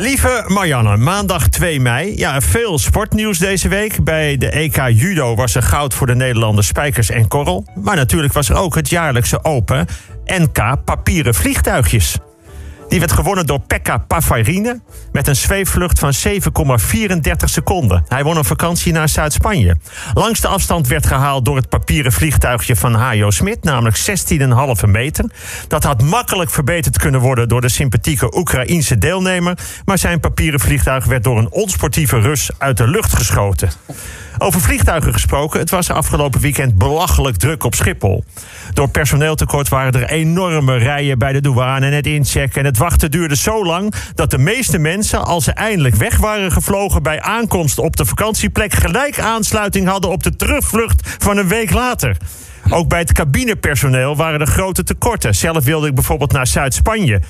Lieve Marianne, maandag 2 mei. Ja, veel sportnieuws deze week. Bij de EK Judo was er goud voor de Nederlanders Spijkers en Korrel. Maar natuurlijk was er ook het jaarlijkse Open NK Papieren Vliegtuigjes. Die werd gewonnen door Pekka Pavarine met een zweefvlucht van 7,34 seconden. Hij won een vakantie naar Zuid-Spanje. Langs de afstand werd gehaald door het papieren vliegtuigje van Hajo Smit, namelijk 16,5 meter. Dat had makkelijk verbeterd kunnen worden door de sympathieke Oekraïense deelnemer, maar zijn papieren vliegtuig werd door een onsportieve Rus uit de lucht geschoten. Over vliegtuigen gesproken, het was afgelopen weekend belachelijk druk op Schiphol. Door personeeltekort waren er enorme rijen bij de douane en het inchecken. En het wachten duurde zo lang dat de meeste mensen, als ze eindelijk weg waren gevlogen bij aankomst op de vakantieplek, gelijk aansluiting hadden op de terugvlucht van een week later. Ook bij het cabinepersoneel waren er grote tekorten. Zelf wilde ik bijvoorbeeld naar Zuid-Spanje.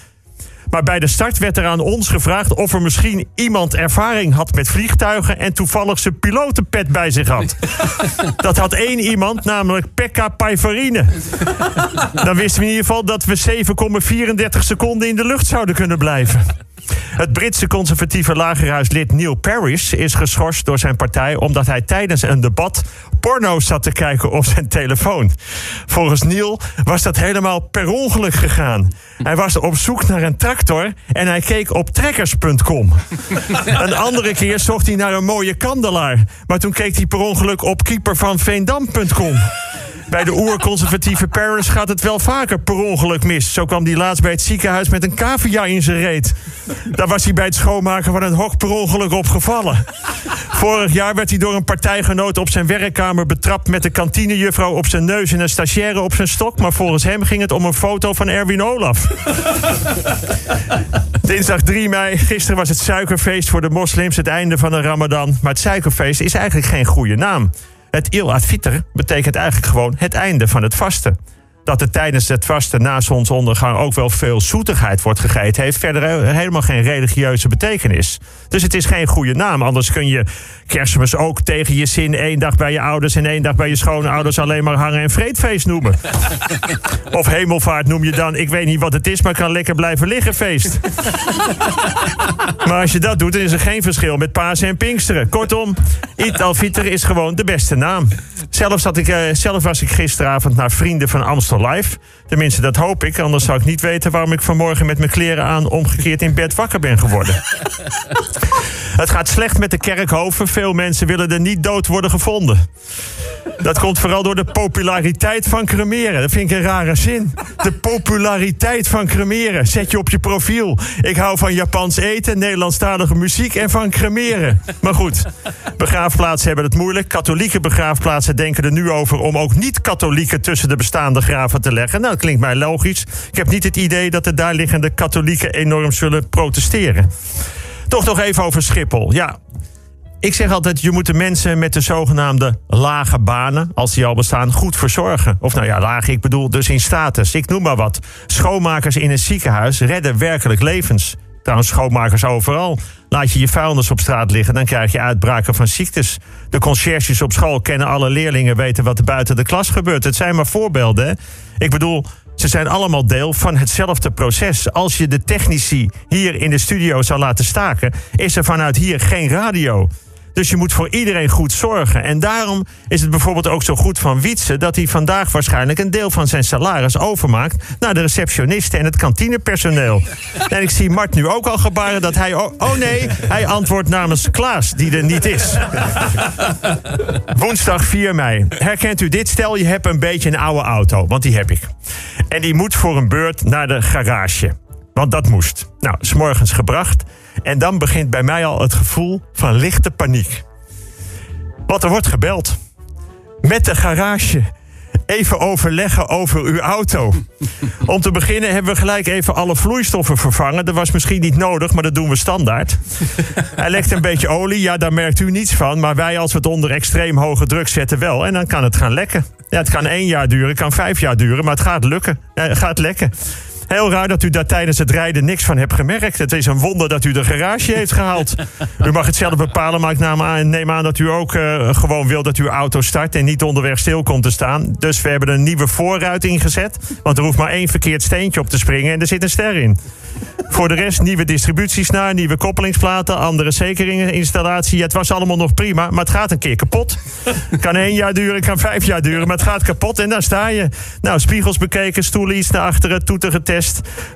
Maar bij de start werd er aan ons gevraagd of er misschien iemand ervaring had met vliegtuigen en toevallig zijn pilotenpet bij zich had. Dat had één iemand, namelijk Pekka Paivarine. Dan wisten we in ieder geval dat we 7,34 seconden in de lucht zouden kunnen blijven. Het Britse conservatieve lagerhuislid Neil Parish is geschorst door zijn partij omdat hij tijdens een debat porno zat te kijken op zijn telefoon. Volgens Neil was dat helemaal per ongeluk gegaan. Hij was op zoek naar een tractor en hij keek op trekkers.com. Een andere keer zocht hij naar een mooie kandelaar, maar toen keek hij per ongeluk op keepervanveendam.com. Bij de oerconservatieve Paris gaat het wel vaker per ongeluk mis. Zo kwam hij laatst bij het ziekenhuis met een cavia in zijn reet. Daar was hij bij het schoonmaken van een hok per ongeluk opgevallen. Vorig jaar werd hij door een partijgenoot op zijn werkkamer betrapt... met de kantinejuffrouw op zijn neus en een stagiaire op zijn stok. Maar volgens hem ging het om een foto van Erwin Olaf. Dinsdag 3 mei, gisteren was het suikerfeest voor de moslims... het einde van de ramadan. Maar het suikerfeest is eigenlijk geen goede naam. Het il adviter betekent eigenlijk gewoon het einde van het vasten. Dat er tijdens het vasten na zonsondergang ook wel veel zoetigheid wordt gegeten, heeft verder helemaal geen religieuze betekenis. Dus het is geen goede naam. Anders kun je kerstmis ook tegen je zin één dag bij je ouders en één dag bij je schoonouders alleen maar hangen en vreedfeest noemen. of hemelvaart noem je dan, ik weet niet wat het is, maar kan lekker blijven liggen feest. maar als je dat doet, dan is er geen verschil met Pasen en Pinksteren. Kortom, Eid al-Fitr is gewoon de beste naam. Zelf, zat ik, uh, zelf was ik gisteravond naar Vrienden van Live. Tenminste, dat hoop ik. Anders zou ik niet weten waarom ik vanmorgen met mijn kleren aan omgekeerd in bed wakker ben geworden. Het gaat slecht met de kerkhoven. Veel mensen willen er niet dood worden gevonden. Dat komt vooral door de populariteit van cremeren. Dat vind ik een rare zin. De populariteit van cremeren. Zet je op je profiel. Ik hou van Japans eten, Nederlandstalige muziek en van cremeren. Maar goed, begraafplaatsen hebben het moeilijk. Katholieke begraafplaatsen denken er nu over om ook niet-katholieken tussen de bestaande graven te leggen. Nou, dat klinkt mij logisch. Ik heb niet het idee dat de daar liggende katholieken enorm zullen protesteren. Toch nog even over Schiphol. Ja, ik zeg altijd, je moet de mensen met de zogenaamde lage banen, als die al bestaan, goed verzorgen. Of nou ja, laag, ik bedoel dus in status. Ik noem maar wat. Schoonmakers in een ziekenhuis redden werkelijk levens. Trouwens, schoonmakers overal. Laat je je vuilnis op straat liggen, dan krijg je uitbraken van ziektes. De conciërges op school kennen alle leerlingen, weten wat er buiten de klas gebeurt. Het zijn maar voorbeelden. Ik bedoel, ze zijn allemaal deel van hetzelfde proces. Als je de technici hier in de studio zou laten staken, is er vanuit hier geen radio. Dus je moet voor iedereen goed zorgen. En daarom is het bijvoorbeeld ook zo goed van Wietse dat hij vandaag waarschijnlijk een deel van zijn salaris overmaakt naar de receptionisten en het kantinepersoneel. En ik zie Mart nu ook al gebaren dat hij. Oh, oh nee, hij antwoordt namens Klaas, die er niet is. Woensdag 4 mei. Herkent u dit? Stel je hebt een beetje een oude auto, want die heb ik. En die moet voor een beurt naar de garage. Want dat moest. Nou, s morgens gebracht. En dan begint bij mij al het gevoel van lichte paniek. Want er wordt gebeld. Met de garage. Even overleggen over uw auto. Om te beginnen hebben we gelijk even alle vloeistoffen vervangen. Dat was misschien niet nodig, maar dat doen we standaard. Hij lekt een beetje olie, ja, daar merkt u niets van. Maar wij, als we het onder extreem hoge druk zetten, wel. En dan kan het gaan lekken. Ja, het kan één jaar duren, kan vijf jaar duren, maar het gaat lukken. Het gaat lekken. Heel raar dat u daar tijdens het rijden niks van hebt gemerkt. Het is een wonder dat u de garage heeft gehaald. U mag het zelf bepalen, maar ik neem aan, neem aan dat u ook uh, gewoon wil dat uw auto start en niet onderweg stil komt te staan. Dus we hebben een nieuwe voorruit ingezet. Want er hoeft maar één verkeerd steentje op te springen en er zit een ster in. Voor de rest nieuwe distributiesnaar, nieuwe koppelingsplaten, andere zekeringeninstallatie. Het was allemaal nog prima, maar het gaat een keer kapot. Kan één jaar duren, kan vijf jaar duren, maar het gaat kapot en daar sta je. Nou, spiegels bekeken, stoelen iets naar achteren, toeter getest.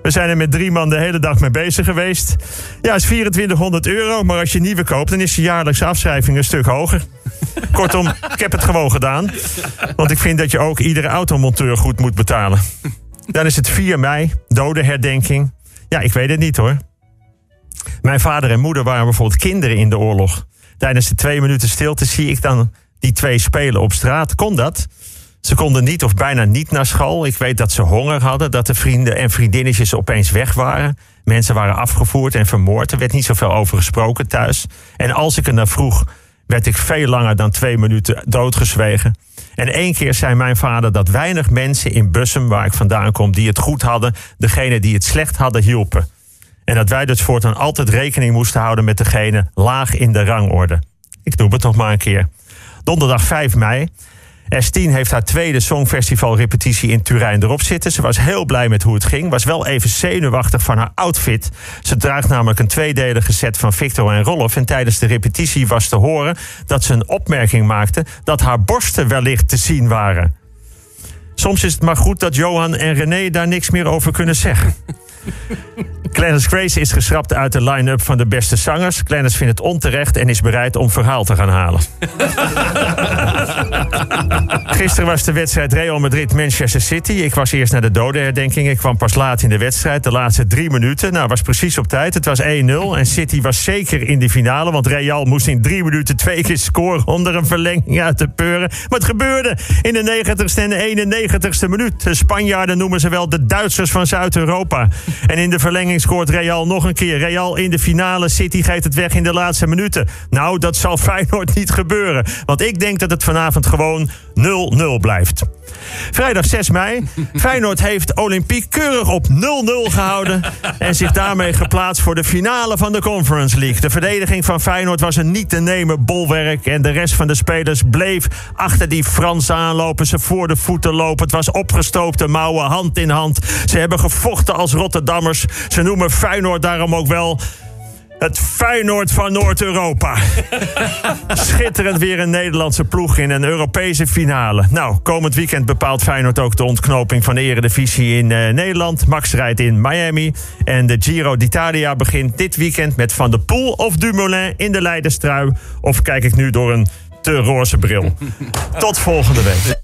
We zijn er met drie man de hele dag mee bezig geweest. Ja, is 2400 euro, maar als je nieuwe koopt, dan is je jaarlijkse afschrijving een stuk hoger. Kortom, ik heb het gewoon gedaan. Want ik vind dat je ook iedere automonteur goed moet betalen. Dan is het 4 mei, dodenherdenking. Ja, ik weet het niet hoor. Mijn vader en moeder waren bijvoorbeeld kinderen in de oorlog. Tijdens de twee minuten stilte zie ik dan die twee spelen op straat. Kon dat? Ze konden niet of bijna niet naar school. Ik weet dat ze honger hadden, dat de vrienden en vriendinnetjes opeens weg waren. Mensen waren afgevoerd en vermoord. Er werd niet zoveel over gesproken thuis. En als ik er naar vroeg, werd ik veel langer dan twee minuten doodgezwegen. En één keer zei mijn vader dat weinig mensen in Bussum, waar ik vandaan kom, die het goed hadden, degene die het slecht hadden, hielpen. En dat wij dus voortaan altijd rekening moesten houden met degene laag in de rangorde. Ik noem het nog maar een keer. Donderdag 5 mei S10 heeft haar tweede Songfestival-repetitie in Turijn erop zitten. Ze was heel blij met hoe het ging. Was wel even zenuwachtig van haar outfit. Ze draagt namelijk een tweedelige set van Victor en Rolf. En tijdens de repetitie was te horen dat ze een opmerking maakte dat haar borsten wellicht te zien waren. Soms is het maar goed dat Johan en René daar niks meer over kunnen zeggen. Clarence Grace is geschrapt uit de line-up van de beste zangers. Clarence vindt het onterecht en is bereid om verhaal te gaan halen. Gisteren was de wedstrijd Real Madrid-Manchester City. Ik was eerst naar de dodenherdenking. Ik kwam pas laat in de wedstrijd, de laatste drie minuten. Nou, was precies op tijd. Het was 1-0 en City was zeker in de finale. Want Real moest in drie minuten twee keer scoren onder een verlenging uit te peuren. Maar het gebeurde in de 90ste en de 91ste minuut. De Spanjaarden noemen ze wel de Duitsers van Zuid-Europa. En in de verlenging scoort Real nog een keer. Real in de finale. City geeft het weg in de laatste minuten. Nou, dat zal Feyenoord niet gebeuren. Want ik denk dat het vanavond gewoon 0-0 blijft. Vrijdag 6 mei. Feyenoord heeft Olympiek keurig op 0-0 gehouden. En zich daarmee geplaatst voor de finale van de Conference League. De verdediging van Feyenoord was een niet te nemen bolwerk. En de rest van de spelers bleef achter die Fransen aanlopen. Ze voor de voeten lopen. Het was opgestoopte mouwen, hand in hand. Ze hebben gevochten als Rotterdammers. Ze noemen Feyenoord daarom ook wel het Feyenoord van Noord-Europa. Schitterend weer een Nederlandse ploeg in een Europese finale. Nou, komend weekend bepaalt Feyenoord ook de ontknoping van de Eredivisie in uh, Nederland. Max rijdt in Miami. En de Giro d'Italia begint dit weekend met Van der Poel of Dumoulin in de Leidenstrui. Of kijk ik nu door een te roze bril. Tot volgende week.